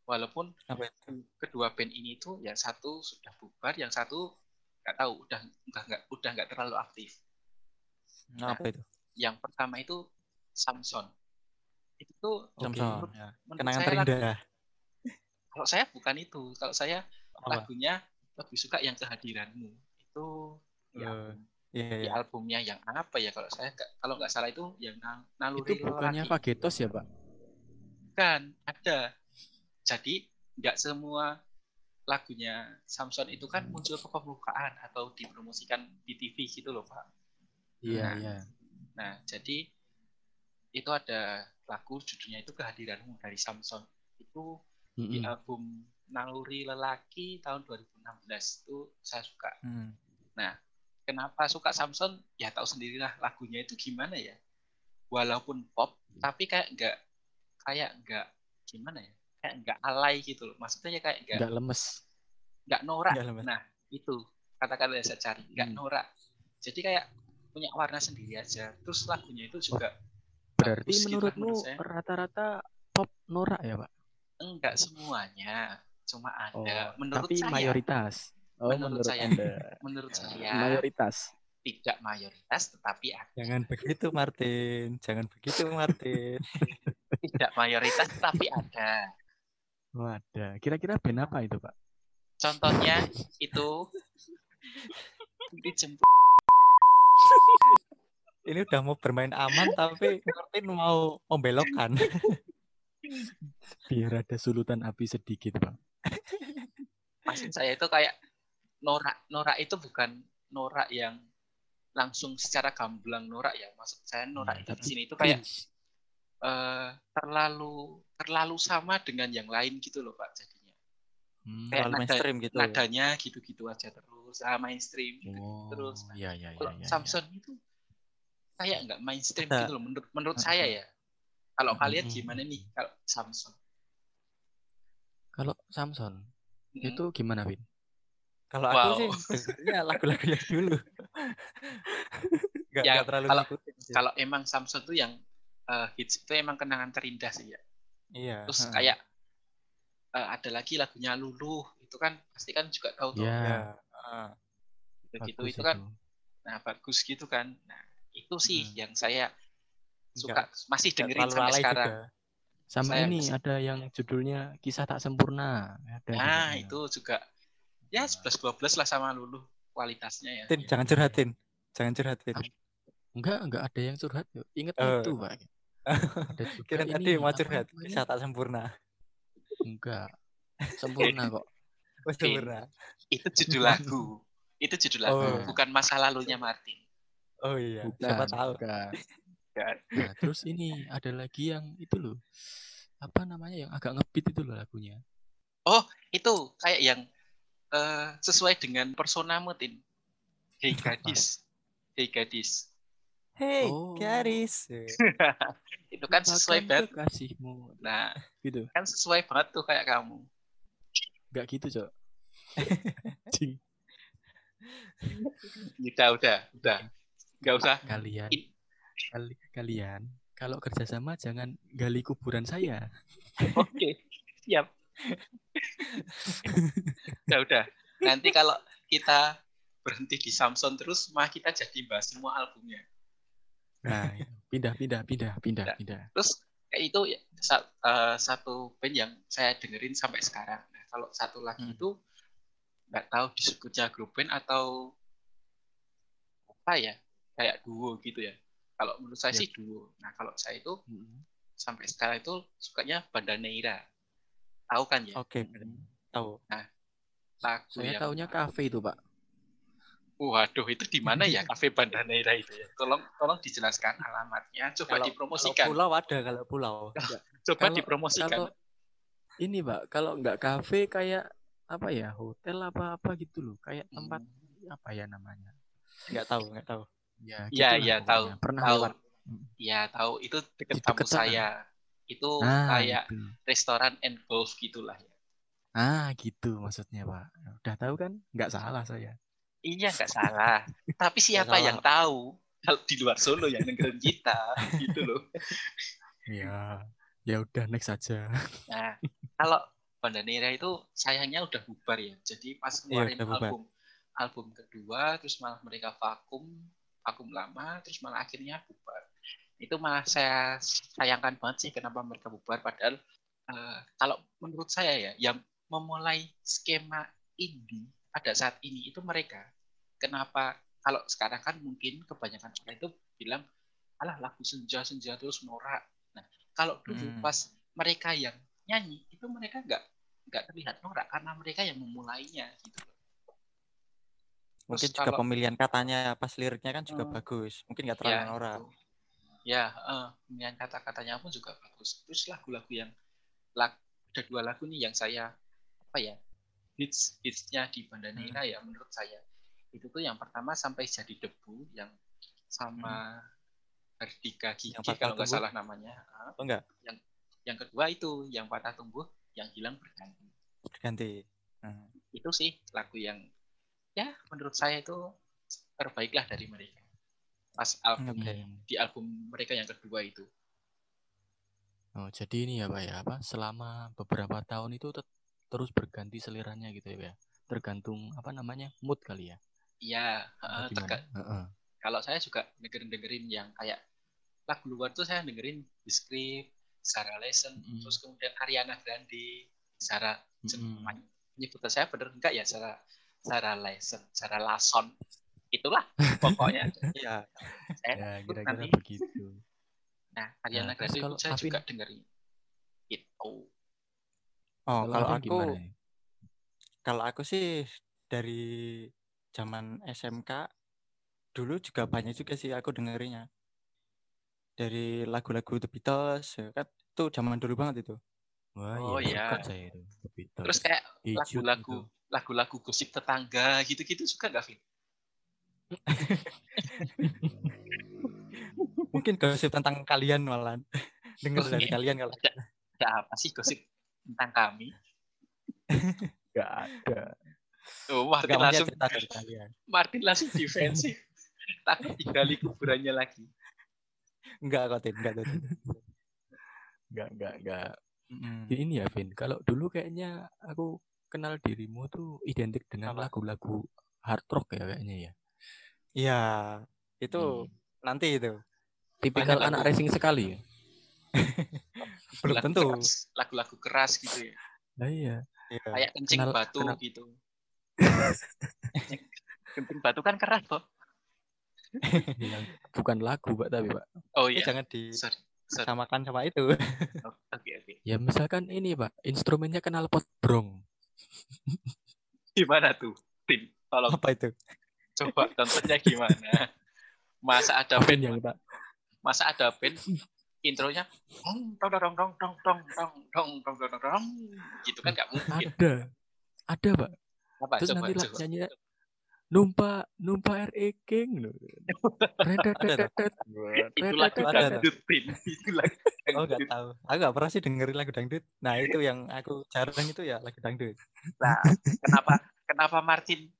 Walaupun Apa itu? kedua band ini tuh yang satu sudah bubar, yang satu nggak tahu udah udah nggak udah nggak terlalu aktif. Nah, apa itu? Yang pertama itu Samson. Itu tuh Samson. menurut- ya. menurut Kenangan saya lagu- terindah. kalau saya bukan itu. Kalau saya Apa? lagunya lebih suka yang kehadiranmu. Itu di album, Iya, di iya. albumnya yang apa ya kalau saya kalau nggak salah itu yang Nal- naluri Itu bukannya lelaki. Fagetos ya, Pak? Bukan, ada. Jadi nggak semua lagunya Samson itu kan muncul ke permukaan atau dipromosikan di TV gitu loh Pak. Iya, Nah. iya. Nah jadi itu ada lagu judulnya itu kehadiranmu dari Samson itu di Mm-mm. album Naluri Lelaki tahun 2016 itu saya suka. Hmm. Kenapa suka Samson? Ya tahu sendirilah lagunya itu gimana ya. Walaupun pop tapi kayak nggak kayak nggak gimana ya kayak nggak alay gitu loh maksudnya ya kayak nggak Nggak lemes. nggak norak Nggak lemes. nah itu kata-kata yang saya cari nggak Hmm. norak jadi kayak punya warna sendiri aja terus lagunya itu juga Berarti bagus gitu menurutmu menurut saya. rata-rata pop norak ya, Pak? enggak semuanya cuma Oh, ada menurut tapi saya mayoritas. Oh, Menurut saya. Anda. (laughs) menurut saya Mayoritas. tidak mayoritas tetapi ada Jangan begitu, Martin. Jangan begitu, Martin. (laughs) tidak mayoritas tetapi ada Wadah. Kira-kira band apa itu, Pak? contohnya itu dijemput Ini udah mau bermain aman, tapi Martin mau membelokkan. Biar ada sulutan api sedikit, Pak. maksud saya itu kayak norak norak itu bukan norak yang langsung secara gamblang norak ya maksud saya norak itu di sini itu kayak eh, terlalu terlalu sama dengan yang lain gitu loh pak jadinya Hmm. kayak nada- mainstream gitu. nadanya gitu-gitu aja terus ah, mainstream gitu Oh, terus iya, iya, iya, kalau iya, iya. Samson itu kayak nggak mainstream gitu loh menurut menurut Mm-mm. saya ya kalau Mm-mm. kalian gimana nih kalau Samson Kalau Samson, Mm-mm. itu gimana, Vin? Kalau Wow. aku sih (laughs) dengernya lagu-lagu yang dulu. (laughs) Gak, Ya, gak terlalu kalau- kalau emang Samson tuh yang eh, hits itu emang kenangan terindah sih ya Iya. terus kayak eh, ada lagi lagunya Luluh itu kan pasti kan juga tahu tuh Ya, Ya, heeh. gitu bagus itu kan nah bagus gitu kan nah itu sih Hmm. yang saya suka Nggak- masih dengerin sampai sekarang juga. Sama Saya ini masih- ada yang judulnya Kisah Tak Sempurna. Ada nah judulnya. itu juga ya 11 12 lah sama Luluh kualitasnya ya Tin, jangan curhatin. Jangan curhatin. Enggak, enggak ada yang curhat. yuk. Ingat Oh. itu, Pak. Ada (laughs) juga Kira tadi mau curhat. Bisa tak sempurna. Enggak. Sempurna (laughs) kok. Oh, sempurna. itu judul lagu itu judul lagu Oh. bukan masa lalunya Martin Oh iya, Bukan, siapa tahu. bukan. Kan? Nah, terus ini ada lagi yang itu loh. Apa namanya yang agak ngebeat itu loh lagunya. itu kayak yang eh, sesuai dengan personamu Tin Hey gadis Hey gadis Hey, Oh. Garis. (laughs) itu kan sesuai banget kekasihmu. nah Gitu. kan sesuai banget tuh kayak kamu Enggak gitu, Cok. (laughs) Cing. udah udah udah nggak usah Kalian kali, kalian kalau kerjasama jangan gali kuburan saya. (laughs) oke siap udah udah nanti kalau kita berhenti di Samson terus mah kita jadi bahas semua albumnya Nah, pindah, pindah, pindah, pindah, Nah. pindah. terus kayak itu ya, eh, satu band yang saya dengerin sampai sekarang nah, kalau satu lagi Hmm. itu nggak tahu disebutnya grup band atau apa ya kayak duo gitu ya Kalau menurut saya Ya. sih duo. Nah, kalau saya itu Mm-mm. sampai sekarang itu sukanya Bandaneira. Tahu kan ya? Oke, Mm-mm. tahu. Lagu Saya yang taunya kafe itu, Pak. Waduh, itu di mana ya kafe Bandaneira itu ya? Tolong tolong dijelaskan alamatnya. Coba Kalau- dipromosikan. Kalau pulau ada kalau pulau. Coba Kalau- dipromosikan. Kalau ini, Pak, kalau nggak kafe kayak apa ya? Hotel apa-apa gitu loh. Kayak tempat Hmm. apa ya namanya? Nggak tahu, nggak tahu. Ya, Iya, gitulah iya, tahu. pokoknya. Pernah tahu. lewat. Iya, tahu. Itu dekat sana. saya. Itu Nah, kayak gitu. restoran and golf gitulah ya. Ah, gitu maksudnya, Pak. Udah tahu kan? Nggak salah saya. Iya, nggak salah. Tapi siapa salah. yang tahu kalau di luar Solo yang dengerin kita gitu loh. Iya. Ya udah next aja. Nah, kalau Bandanera itu sayangnya udah bubar ya. Jadi pas ngeluarin udah bubar. album album kedua, terus malah mereka vakum, vakum lama, terus malah akhirnya bubar. Itu malah saya sayangkan banget sih kenapa mereka bubar. Padahal eh, kalau menurut saya ya, yang memulai skema indie pada saat ini itu mereka. Kenapa? Kalau sekarang kan mungkin kebanyakan orang itu bilang, alah lagu senja-senja terus norak. Nah, kalau dulu Hmm. pas mereka yang nyanyi itu mereka nggak nggak terlihat norak karena mereka yang memulainya gitu loh. Mungkin Terus juga kalau- pemilihan katanya pas liriknya kan juga Hmm. bagus. Mungkin nggak terlalu ya, norak. itu. ya eh, pemilihan kata-katanya pun juga bagus terus lagu-lagu yang lag, ada dua lagu nih yang saya apa ya hits hitsnya di Bandanera ya menurut saya itu tuh yang pertama sampai jadi debu yang sama Hardika Gigi Yang kalau nggak salah namanya Ah, Oh enggak? yang kedua itu yang patah tumbuh yang hilang berganti Ganti. Hmm. itu sih lagu yang ya menurut saya itu terbaiklah dari mereka pas album. Hmm. di album mereka yang kedua itu Oh, jadi ini ya, Pak ya, apa? Selama beberapa tahun itu terus berganti seliranya gitu ya, Pak ya. Tergantung apa namanya? mood kali ya. Iya Heeh. kalau saya juga dengerin dengerin yang kayak lagu luar tuh saya dengerin The Script Sarah Lesson Mm-mm. terus kemudian Ariana Grande Sarah Mm-mm. nyebutnya saya bener enggak ya Sarah Sarah Lesson Sarah Lason itulah (laughs) pokoknya Iya. saya Ya, kira-kira nanti begitu. nah Ariana Nah, Grande kalau saya Afin? juga dengerin itu Oh, Kalau aku gimana ya? kalau aku sih dari zaman SMK dulu juga banyak juga sih aku dengerinnya. Dari lagu-lagu The Beatles, ya kan itu zaman dulu banget itu. Wah, Oh, iya, Beatles. terus kayak lagu-lagu gitu. lagu-lagu gosip tetangga gitu-gitu suka nggak Vin? (laughs) Mungkin gosip tentang kalian malah. Dengar Oh, dari iya. kalian kalau ada ada apa sih gosip tentang kami Gak ada. Oh Martin Enggak maksudnya langsung cerita dari kalian. Martin langsung defensif (laughs) takut digali kuburannya lagi Enggak kok, Tin. Enggak, Tin. Gak, gak, gak. Mm-mm. Ini ya, Vin. Kalau dulu kayaknya aku kenal dirimu tuh identik dengan lagu-lagu hard rock ya kayaknya ya. Iya, itu Hmm. nanti itu. Tipikal Banyak anak lagu. racing sekali ya. (laughs) Belum Lagu tentu. keras, lagu-lagu keras gitu ya Nah, iya. Iya. kayak kencing Kenal- batu kenal- gitu kencing batu kan keras kok bukan lagu, Pak, tapi, Pak. oh Ini iya jangan sorry sorry disamakan sama itu. Oh, oke oke Ya misalkan ini, Pak, instrumennya kenal pot brong. gimana tuh Tim tolong Apa itu? coba contohnya gimana masa ada band yang tak masa ada band intronya dong dong dong dong dong dong dong dong dong dong dong dong gitu kan nggak mungkin ada. Ada, Pak. Apa Terus coba nanti lah coba nyanyinya numpa numpa RE King. Itu lagu dangdut itu lagu Oh, enggak dangdut tahu. Aku enggak pernah sih dengerin lagu dangdut. Nah, itu yang aku jarang itu ya lagu dangdut. Nah, kenapa kenapa Martin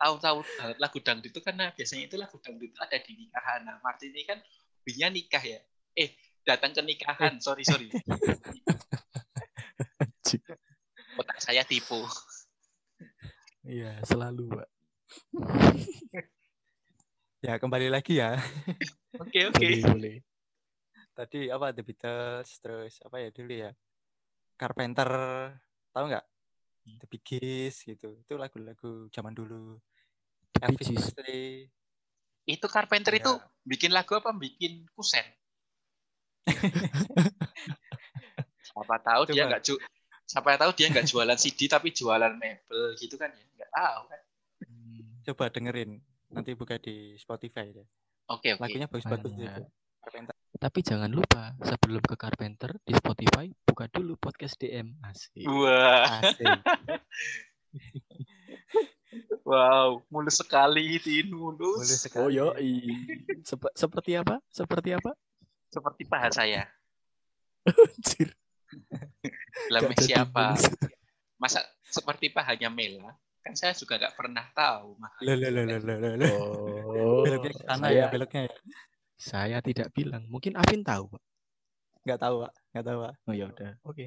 tahu-tahu banget lagu dangdut itu karena biasanya itu lagu dangdut itu ada di nikahan. Nah, Martin ini kan hobinya nikah ya. Eh, datang ke nikahan. Sorry, sorry. (laughs) Otak saya tipu. Iya, selalu, Pak. (laughs) Ya, kembali lagi ya. Oke, oke. Boleh, boleh. Tadi apa The Beatles, terus apa ya dulu ya? Carpenter, tahu nggak? The Bee Gees gitu. Itu lagu-lagu zaman dulu. The Elvis. Presley. Itu Carpenter Ya. itu bikin lagu apa bikin kusen? (laughs) siapa tahu dia Coba. nggak ju siapa tahu dia nggak jualan CD tapi jualan mebel gitu kan ya tahu kan Hmm, Coba dengerin. Nanti buka di Spotify deh. oke oke Lagunya bagus-bagus itu. Carpenter. Tapi jangan lupa sebelum ke Carpenter di Spotify buka dulu podcast DM asik. wah Asik. (laughs) wow mulus sekali tin mulus, Mulus sekali. Oh yo, Sep- seperti apa? Seperti apa? seperti paha saya Anjir. Siapa masa seperti pahanya Mela kan saya juga nggak pernah tahu mah. Oh, Beloknya ke sana saya, ya, beloknya ya. saya tidak bilang. Mungkin Afin tahu, Pak. Nggak tahu, Pak. Nggak tahu, Pak. Oh ya udah. Oke.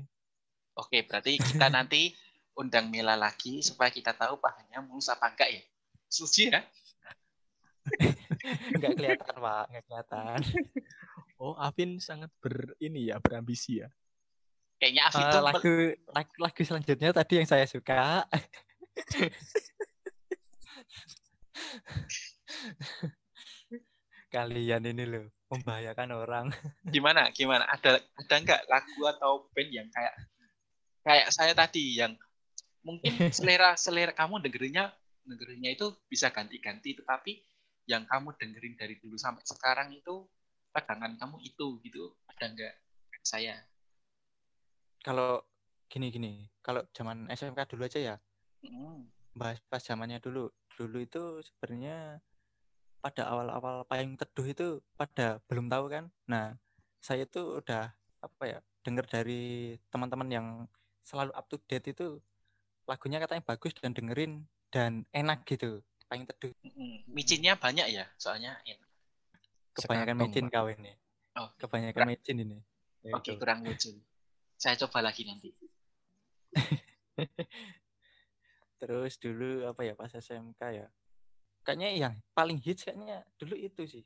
oke berarti kita nanti undang Mela lagi supaya kita tahu pahanya mulus apa enggak ya suci ya (laughs) Nggak kelihatan, Pak. Nggak kelihatan. Oh, Afin sangat ber ini ya, berambisi ya. kayaknya Afif Eh, tuh lagu, lagu lagu selanjutnya tadi yang saya suka. (laughs) Kalian ini loh membahayakan orang. gimana gimana? Ada ada nggak lagu atau band yang kayak kayak saya tadi yang mungkin (laughs) selera selera kamu dengerinnya dengerinnya itu bisa ganti-ganti tetapi yang kamu dengerin dari dulu sampai sekarang itu pegangan kamu itu gitu. Ada nggak saya? Kalau gini-gini, kalau zaman SMK dulu aja ya, bahas pas zamannya dulu. Dulu itu sebenarnya pada awal-awal payung teduh itu pada belum tahu kan. Nah, saya itu udah apa ya, dengar dari teman-teman yang selalu up to date itu lagunya katanya bagus dan dengerin dan enak gitu. Payung teduh hmm. micinnya banyak ya soalnya enak. kebanyakan Pak. kau ini. Oh, Kebanyakan mecin ini. Oke itu. kurang lucu saya coba lagi nanti (laughs) Terus dulu apa ya pas SMK ya. Kayaknya yang paling hits kayaknya dulu itu sih.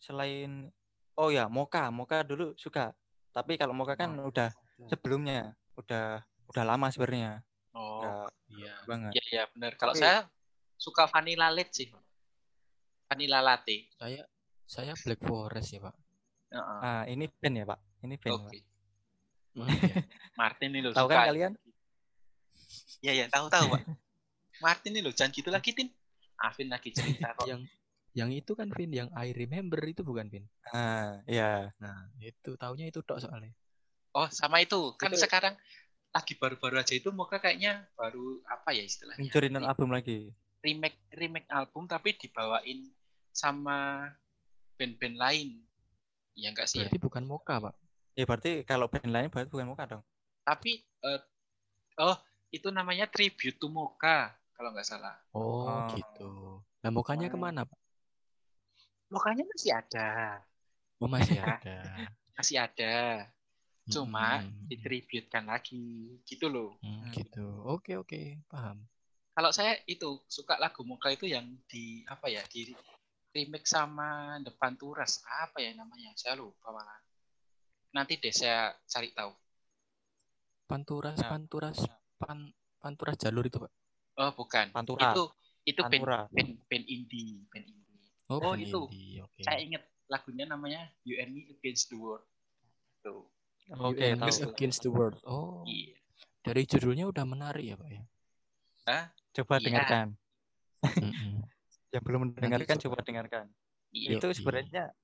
Selain oh ya Moka, Moka dulu suka. Tapi kalau Moka kan udah sebelumnya, udah udah lama sebenarnya. oh Udah Iya. banget. iya iya benar kalau Tapi- saya suka vanilla latte sih vanilla latte Saya saya Black Forest ya, Pak. Heeh. Ah, ini band ya, Pak. Ini band. oke Pak. Oh, iya. (laughs) Martin ini loh Tahu kan kalian? Iya iya tahu tahu pak. (laughs) Martin ini loh jangan gitu lagi tin. Afin lagi cerita kok. yang yang itu kan Vin, yang I remember itu bukan Vin. Ah, iya. Nah, itu taunya itu tok soalnya. Oh sama itu kan Itu- sekarang lagi baru-baru aja itu muka kayaknya baru apa ya istilahnya Mencuri non album lagi. remake remake album tapi dibawain sama band-band lain. Ya enggak sih ya. Berarti bukan Moka, Pak. Ya berarti kalau band lain berarti bukan Moka dong. Tapi eh, oh itu namanya tribute to Moka kalau nggak salah. Oh, Oh. gitu. Nah, Mokanya Oh. ke mana, Pak? Mokanya masih ada, Oh, masih Ya. ada. masih ada. Cuma Hmm, ditributkan lagi gitu loh. hmm, gitu. Oke, oke, paham. kalau saya itu suka lagu Moka itu yang di apa ya di remake sama depan turas apa ya namanya saya lupa malah nanti deh saya cari tahu Panturas, Nah. Panturas, Pan Panturas jalur itu, Pak. oh bukan Pantura. itu itu Pantura. band, band indie band indie Oh, Oh, band itu. indie, Oke. saya inget lagunya namanya You and Me Against the World tuh Oke, You and Me tahu. Against the World. Oh, iya dari judulnya udah menarik ya, Pak ya. Coba Iya. dengarkan. (laughs) Yang belum mendengarkan coba. coba dengarkan. iya itu sebenarnya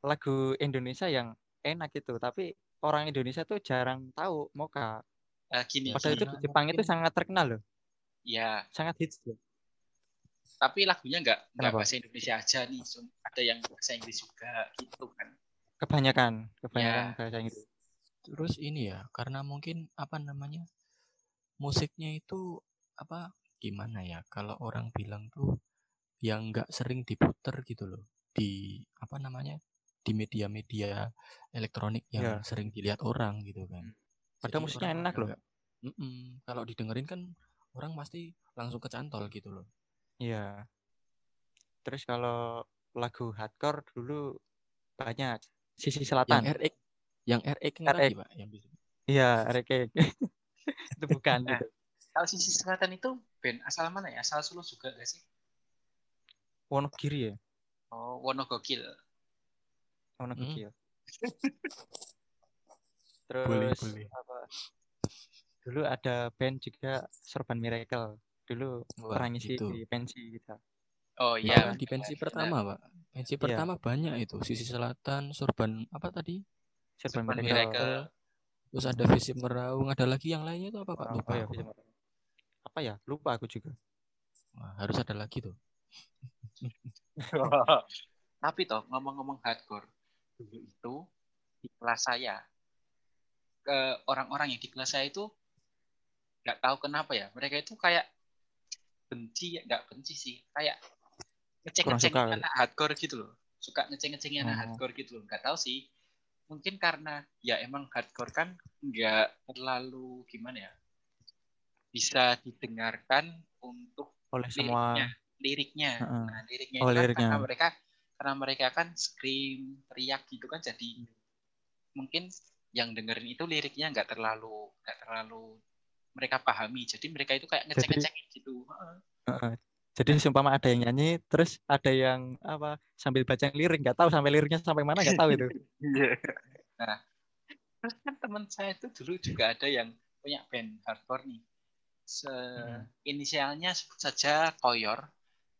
lagu Indonesia yang enak itu tapi orang Indonesia tuh jarang tahu Moka Eh, gini padahal itu di Jepang itu sangat terkenal loh ya sangat hits loh tapi lagunya nggak nggak Kenapa? bahasa Indonesia aja nih ada yang bahasa Inggris juga gitu kan kebanyakan kebanyakan Ya. bahasa Inggris Terus ini ya, karena mungkin apa namanya? Musiknya itu apa gimana ya? Kalau orang bilang tuh yang nggak sering diputer gitu loh di apa namanya? di media-media elektronik yang Ya. sering dilihat orang gitu kan. Padahal musiknya enak loh. nggak- Mm-mm. Kalau didengerin kan orang pasti langsung kecantol gitu loh. iya terus kalau lagu hardcore dulu banyak sisi Yang selatan RX, yang RX RX. lagi pak, yang bisa. iya Reke (laughs) itu bukan Nah. itu kalau sisi selatan itu band asal mana ya asal Solo juga gak sih Wonogiri ya Oh, Wono Gokil. Wono Hmm. (laughs) Terus Boleh, boleh. apa? Dulu ada band juga Sorban Miracle. Dulu Wah, pernah ngisi itu. di pensi kita. Oh Itu iya. di pensi pertama, Pak. Pensi Iya. pertama banyak itu. Sisi Selatan, Sorban apa tadi? Sorban Sorban Miracle. Miracle. Terus ada Visi Meraung, ada lagi yang lainnya itu apa, Pak? Oh, Lupa. oh ya. Apa ya? Lupa aku juga. Wah, harus ada lagi tuh. (laughs) Tapi toh ngomong-ngomong hardcore dulu itu di kelas saya orang-orang yang di kelas saya itu nggak tahu kenapa ya mereka itu kayak benci ya nggak benci sih kayak suka kali. anak hardcore gitu loh suka ngeceng-ngecengin anak Oh. hardcore gitu loh nggak tahu sih mungkin karena ya emang hardcore kan nggak terlalu gimana ya bisa didengarkan untuk Oleh semua liriknya liriknya Heeh. nah liriknya Oh, kan liriknya. karena mereka karena mereka kan scream teriak gitu kan jadi mungkin yang dengerin itu liriknya nggak terlalu nggak terlalu mereka pahami jadi mereka itu kayak ngeceng-ngecengin gitu Heeh. Heeh. Jadi seumpama ada yang nyanyi, terus ada yang apa sambil baca lirik, nggak tahu sampai liriknya sampai mana nggak tahu itu. (laughs) nah terus kan teman saya itu dulu juga ada yang punya band hardcore nih Se Hmm. inisialnya sebut saja Koyor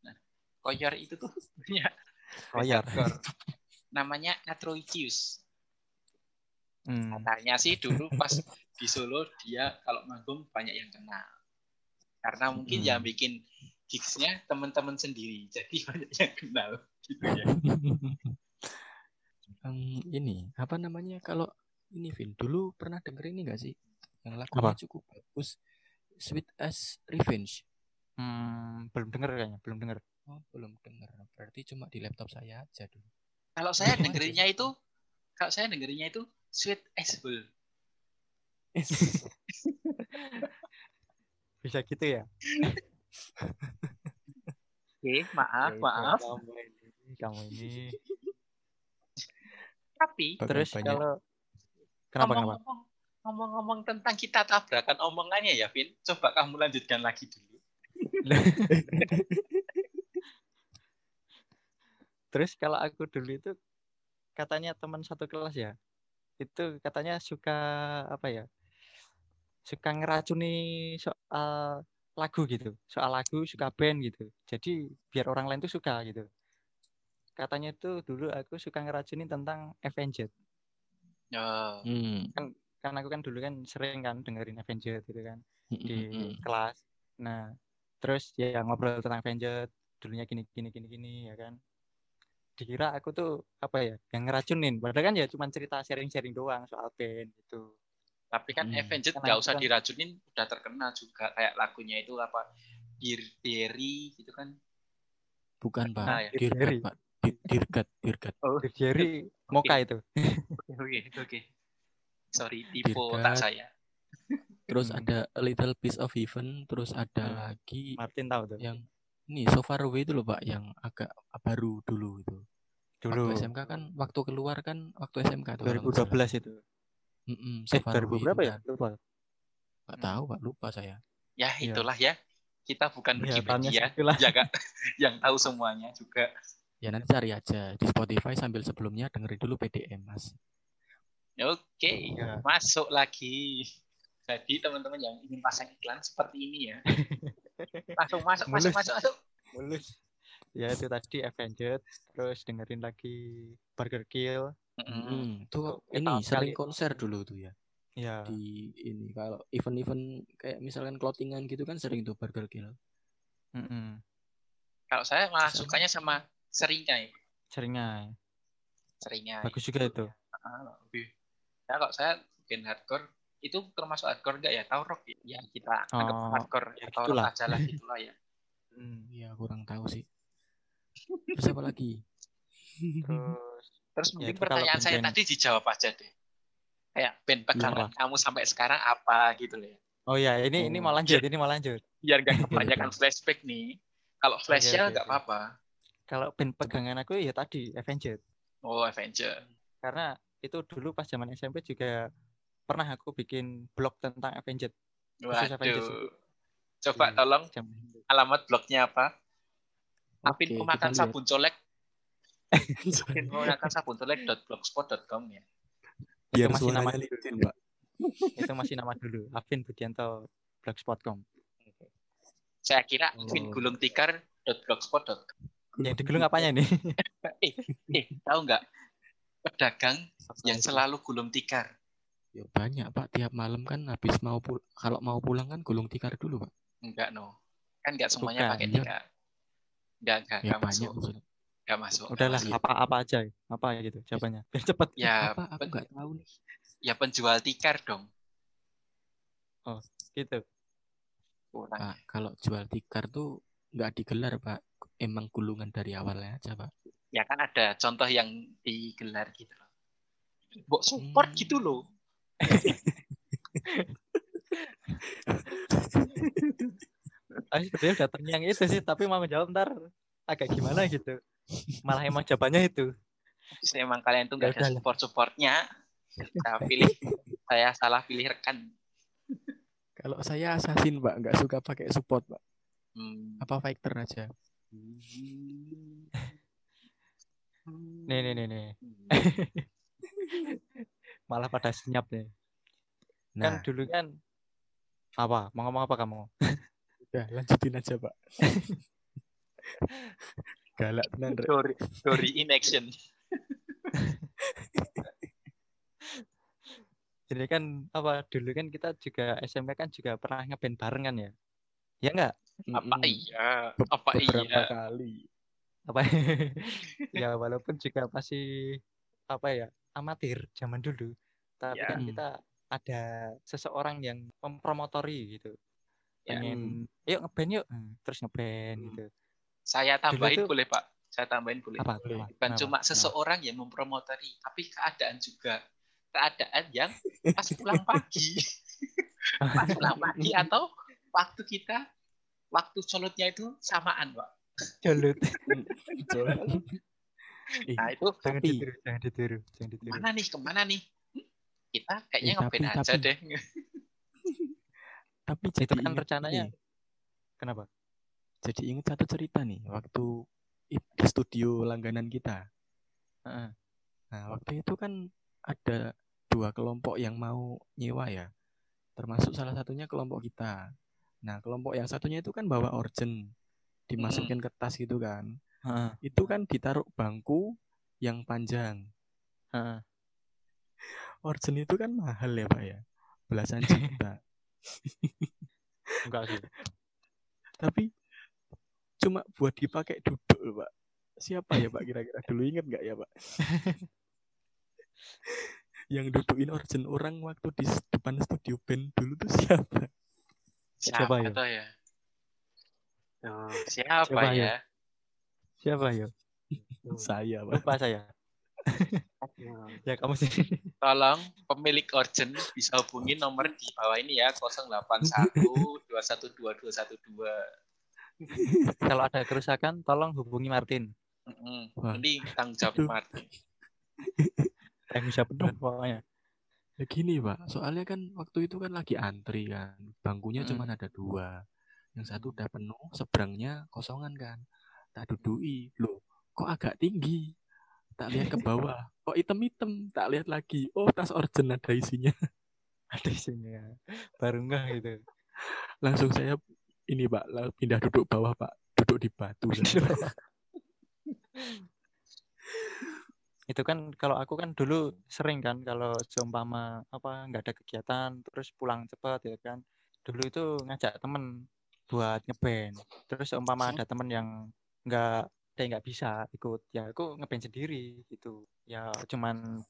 nah Koyor itu tuh (laughs) punya Koyor. namanya Atroicius Hmm. katanya sih dulu pas di Solo dia kalau manggung banyak yang kenal karena mungkin Hmm. yang bikin gigsnya teman-teman sendiri jadi (laughs) banyak yang kenal gitu ya (laughs) Em, ini apa namanya kalau ini Vin dulu pernah denger ini gak sih yang lagunya Apa? cukup bagus Sweet as Revenge Hmm, belum denger kayaknya, belum denger. oh belum denger berarti cuma di laptop saya aja dulu kalau saya dengerinnya itu kalau saya dengerinnya itu Sweet as Bull (laughs) Bisa gitu ya? oke maaf Ya, maaf Kamu ini, kamu ini. tapi Terus banyak. kalau kenapa kenapa? ngomong-ngomong ngomong-ngomong tentang kita tabrakan omongannya ya Vin coba kamu lanjutkan lagi dulu (laughs) Terus kalau aku dulu itu katanya teman satu kelas ya, itu katanya suka apa ya? Suka ngeracuni soal lagu gitu, soal lagu suka band gitu. Jadi biar orang lain tuh suka gitu. Katanya tuh dulu aku suka ngeracuni tentang Avenged. oh, Hmm. Kan aku kan dulu kan sering kan dengerin Avenged gitu kan di Mm-mm. kelas. Nah, terus ya ngobrol tentang Avenged, dulunya gini gini gini gini ya kan. Dikira aku tuh apa ya, yang ngeracunin. Padahal kan ya cuma cerita sharing-sharing doang soal band gitu. Tapi kan Hmm. Avenged nggak usah kan- diracunin, udah terkenal juga kayak lagunya itu apa Dear Derry gitu kan. bukan pak Nah, ya. Dirgat Dirgat. pak Di- Dirgat Dirgat Oh, Jerry Moka itu. (laughs) oke oke. Sorry, tipe Dirgat. otak saya. terus Hmm. ada A Little Piece of Heaven terus ada Hmm. lagi Martin tahu tuh. yang ini So Far Away itu loh pak yang agak baru dulu itu Dulu waktu SMK kan waktu keluar kan waktu SMK tuh kalau nggak salah. 2012 itu. Mm-mm, So Eh, Far Away 2000 itu berapa ya? kan. Lupa. nggak tahu pak lupa saya Ya Iya. itulah ya. Kita bukan Ya, tanya Wikipedia, ya Kak, (laughs) yang tahu semuanya juga. ya nanti cari aja di Spotify sambil sebelumnya dengerin dulu PDM mas Oke, Ya. masuk lagi. Jadi teman-teman yang ingin pasang iklan seperti ini ya. (laughs) Langsung masuk, masuk, Mulus. masuk, masuk. Mulus. Ya itu tadi Avenged, terus dengerin lagi Burger Kill. Mm-mm. Hmm, tuh Itu ini sering sekali. konser dulu tuh ya Ya. di ini kalau event-event kayak misalkan clothingan gitu kan sering tuh Burger Kill Mm-mm. Kalau saya malah Sama. sukanya sama Seringai. Seringnya. Seringai. Bagus juga itu. Ah, lebih. Ya kalau saya bikin hardcore itu termasuk hardcore enggak ya? Tahu rock ya? Ya kita anggap Oh, hardcore ya rock aja lah gitulah ya. Hmm. Iya kurang tahu sih terus apa lagi Terus (laughs) Terus Ya, mungkin kalau pertanyaan saya tadi dijawab aja deh. Kayak band pegangan Apa? kamu sampai sekarang apa gitu loh ya. Oh ya, ini ini mau lanjut, ini mau lanjut. Biar nggak (laughs) kebanyakan flashback nih. Kalau flashnya oke, nggak apa-apa. Kalau band pegangan aku ya tadi Avenged. Oh, Avenger. Karena itu dulu pas zaman SMP juga pernah aku bikin blog tentang Avengers Waduh. Coba Di tolong zaman itu. alamat blognya apa? Apin kita lihat. sabun colek. (laughs) Mungkin menggunakan sabuntelek.blogspot.com ya. Biar masih nama licin, Pak. (laughs) itu masih nama dulu Afin Budianto blogspot.com Saya kira Oh. finggulungtikar.blogspot.com. yang digulung apanya ini (laughs) Eh, tahu nggak? Pedagang yang selalu gulung tikar. Ya banyak, Pak. Tiap malam kan habis mau pul kalau mau pulang kan gulung tikar dulu, Pak. Enggak, no. Kan enggak semuanya Bukan, pakai iya. tikar. Enggak, enggak, Ya enggak banyak. masuk. maksudnya. Enggak masuk. enggak udahlah masuk. apa apa aja apa gitu jawabannya biar cepet Ya, Apa? Aku pen- nggak tahu nih. ya penjual tikar dong. gitu Kurang. Pak, kalau jual tikar tuh nggak digelar, Pak. Emang gulungan dari awalnya aja, Pak. Ya kan ada contoh yang digelar gitu loh. Mbok support Hmm. gitu loh. Aku sebenarnya udah terngiang itu sih tapi mau jawab ntar agak gimana gitu malah emang jawabannya itu Terus emang kalian tuh nggak Ya ada udah lah. support-supportnya. Saya (laughs) pilih, saya salah pilih rekan. Kalau saya assassin, Pak, nggak suka pakai support, Pak. Hmm. Apa fighter aja. nih nih nih nih (laughs) malah pada senyap nih kan Nah, dulu kan apa mau ngomong apa kamu udah lanjutin aja, Pak. (laughs) Galak tenan. Dory, Dory in action. (laughs) jadi kan apa dulu kan kita juga SMK kan juga pernah ngeband bareng kan ya ya enggak Apa Mm-mm. iya? Be- Apa beberapa iya? kali. apa (laughs) ya walaupun juga masih apa ya amatir zaman dulu tapi Ya. kan Hmm. kita ada seseorang yang mempromotori gitu Ya. pengen yuk ngeband yuk Hmm, terus ngeband Hmm. gitu Saya tambahin tuh- boleh Pak? Saya tambahin boleh. apa Boleh. apa? Bukan Kenapa? cuma Kenapa? seseorang yang mempromotori, tapi keadaan juga. Keadaan yang pas pulang pagi. (laughs) pas pulang pagi atau waktu kita, waktu colotnya itu samaan, Pak. Jolut. Nah itu jangan Tapi- ditiru jangan ditiru jangan ditiru mana nih, ke mana nih? Hmm, Kita kayaknya Eh, tapi- aja tapi- deh. tapi jadi kan rencananya kenapa jadi inget satu cerita nih waktu di studio langganan kita. Nah, waktu itu kan ada dua kelompok yang mau nyewa ya. Termasuk salah satunya kelompok kita. Nah, kelompok yang satunya itu kan bawa organ, dimasukin ke tas gitu kan. Heeh, Itu kan ditaruh bangku yang panjang. heeh. Organ itu kan mahal ya, Pak ya. Belasan juta. (laughs) enggak sih Tapi cuma buat dipakai duduk loh, Pak. Siapa ya, Pak kira-kira? Dulu inget nggak ya, Pak? (laughs) yang dudukin organ orang waktu di depan studio band dulu tuh siapa? Siapa Siapa ya? tuh ya? Tuh, siapa, Siapa ya? ya? Siapa yuk Saya, Pak. lupa saya ya kamu sih Tolong pemilik organ bisa hubungi nomor di bawah ini ya (laughs) 081 2122212. kalau ada kerusakan tolong hubungi Martin Mm-mm. Wah. Ini tanggung jawab. Martin. tanggung jawab penuh pokoknya Ya gini, Pak. Soalnya kan waktu itu kan lagi antri kan. Bangkunya Mm. cuma ada dua. Yang satu udah penuh, seberangnya kosongan kan. Tak dudui. Loh, kok agak tinggi? Tak lihat ke bawah. Kok item-item? Tak lihat lagi. Oh, tas organ ada isinya. (laughs) ada isinya baru enggak gitu Langsung saya ini, Pak. Pindah duduk bawah, Pak. Duduk di batu. itu kan kalau aku kan dulu sering kan kalau seumpama apa nggak ada kegiatan terus pulang cepat ya kan dulu itu ngajak temen buat ngeband terus seumpama ada temen yang nggak yang nggak bisa ikut ya aku ngeband sendiri gitu ya cuman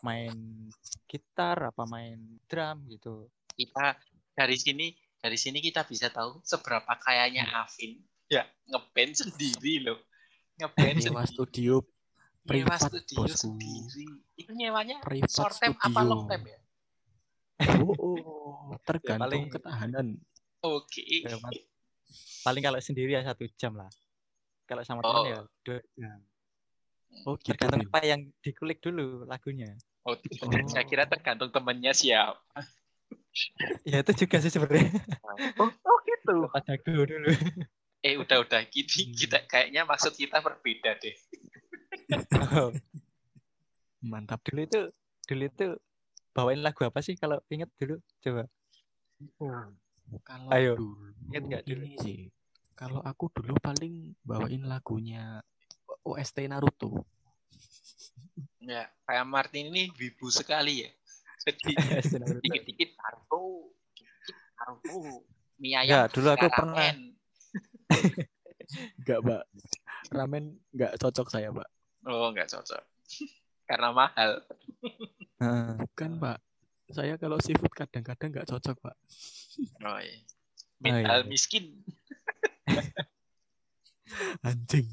main gitar apa main drum gitu Kita dari sini dari sini kita bisa tahu seberapa kayanya Afin ya ngeband sendiri loh. Ngeband sendiri. studio Nyewa studio bosku. sendiri. Itu nyewanya Privat short time apa studio. long time ya? Oh, oh, (laughs) tergantung paling- ketahanan. Oke. Ya, Mas. paling kalau sendiri ya satu jam lah kalau sama Oh. temen ya dua jam Oh, gitu. tergantung Vin. apa yang dikulik dulu lagunya Oh, Oh. (laughs) (laughs) saya kira tergantung temennya siapa. (laughs) ya itu juga sih sebenarnya Oh, oh gitu. pada dulu dulu Eh udah udah gini Hmm. kita kayaknya maksud kita berbeda deh. Mantap. dulu itu dulu itu bawain lagu apa sih kalau inget dulu coba Kalau Ayo, dulu ingat nggak dulu? ini sih. Kalau aku dulu paling bawain lagunya OST Naruto. Ya, kayak Martin ini wibu sekali ya. Jadi (laughs) dikit-dikit Naruto, dikit Naruto, mie ayam. Enggak, dulu aku ramen. pernah Enggak, Pak. Ramen enggak cocok saya, Pak. Oh, nggak cocok. (laughs) Karena mahal. Heeh. Bukan, Pak. Saya kalau seafood kadang-kadang enggak cocok, Pak. Oh, iya. Oh, iya. Mental miskin. (laughs) Anjing.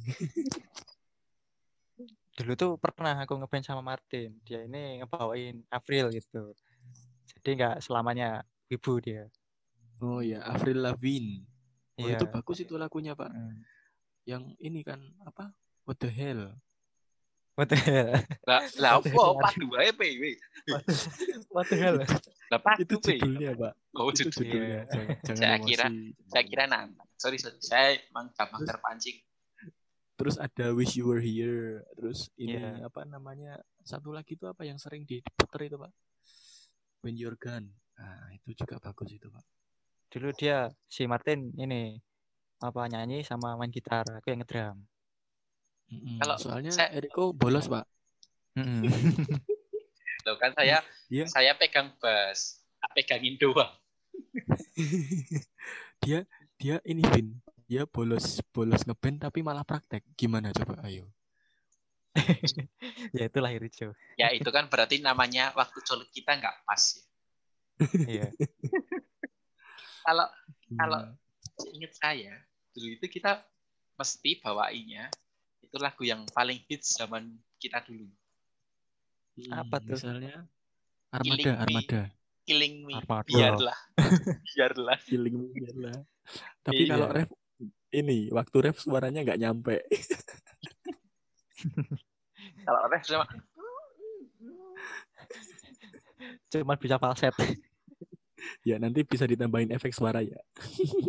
dulu tuh pernah aku ngeband sama Martin dia ini ngebawain April gitu jadi nggak selamanya wibu dia Oh ya, Avril Lavigne. Oh, Iya. itu bagus itu lagunya, Pak. Mm. Yang ini kan apa? What the hell? Hell Lah, lah apa padu what the hell Lah padu (laughs) itu judulnya, Pak. Oh, itu judulnya. Jangan, jangan Saya emosi. kira- Saya kira nantang. Sorry, sorry. Saya emang gampang Terus- terpancing. Terus ada Wish You Were Here. Terus ini Iya. apa namanya? Satu lagi itu apa yang sering diputer itu, Pak? When You're Gone. Nah, itu juga bagus itu, Pak. dulu dia si Martin ini apa nyanyi sama main gitar aku yang ngedrum Mm-mm. Kalau soalnya saya- Eriko bolos, Pak. (laughs) Loh kan saya Iya. saya pegang bass, tak pegangin doang. (laughs) dia dia ini Vin. Dia bolos bolos ngeband tapi malah praktek. Gimana coba? Ayo. (laughs) ya itulah Irijo Ya itu kan berarti namanya waktu colok kita nggak pas ya. iya Kalau Gimana? ingat saya dulu itu kita mesti bawainnya itu lagu yang paling hits zaman kita dulu. Hmm, apa tuh? Misalnya Armada, Killing Me. Armada. Killing Me, Armada. biarlah, (laughs) biarlah. Feeling me lah. Tapi Iya. kalau ref ini waktu ref suaranya nggak nyampe. (laughs) Kalau ref sama cuma bisa falset (laughs) ya nanti bisa ditambahin efek suara ya.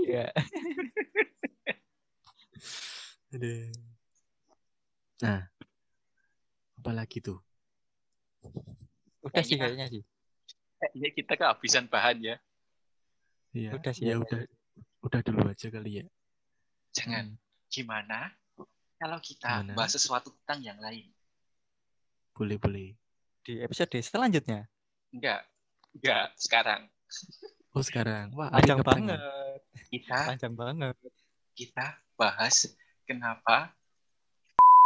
ya Aduh. Nah, apalagi tuh? udah sih Kayaknya- sih kayaknya kita kehabisan bahan ya. Iya, Udah sih, ya ya. udah, udah dulu aja kali ya. Jangan. Gimana kalau kita Gimana? bahas sesuatu tentang yang lain? Boleh boleh. di episode selanjutnya Enggak. Enggak, sekarang. (laughs) Oh sekarang, wah panjang banget Kita panjang banget kita bahas kenapa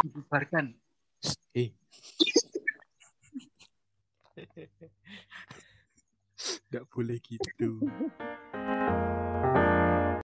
dibubarkan. Eh, (laughs) nggak boleh gitu.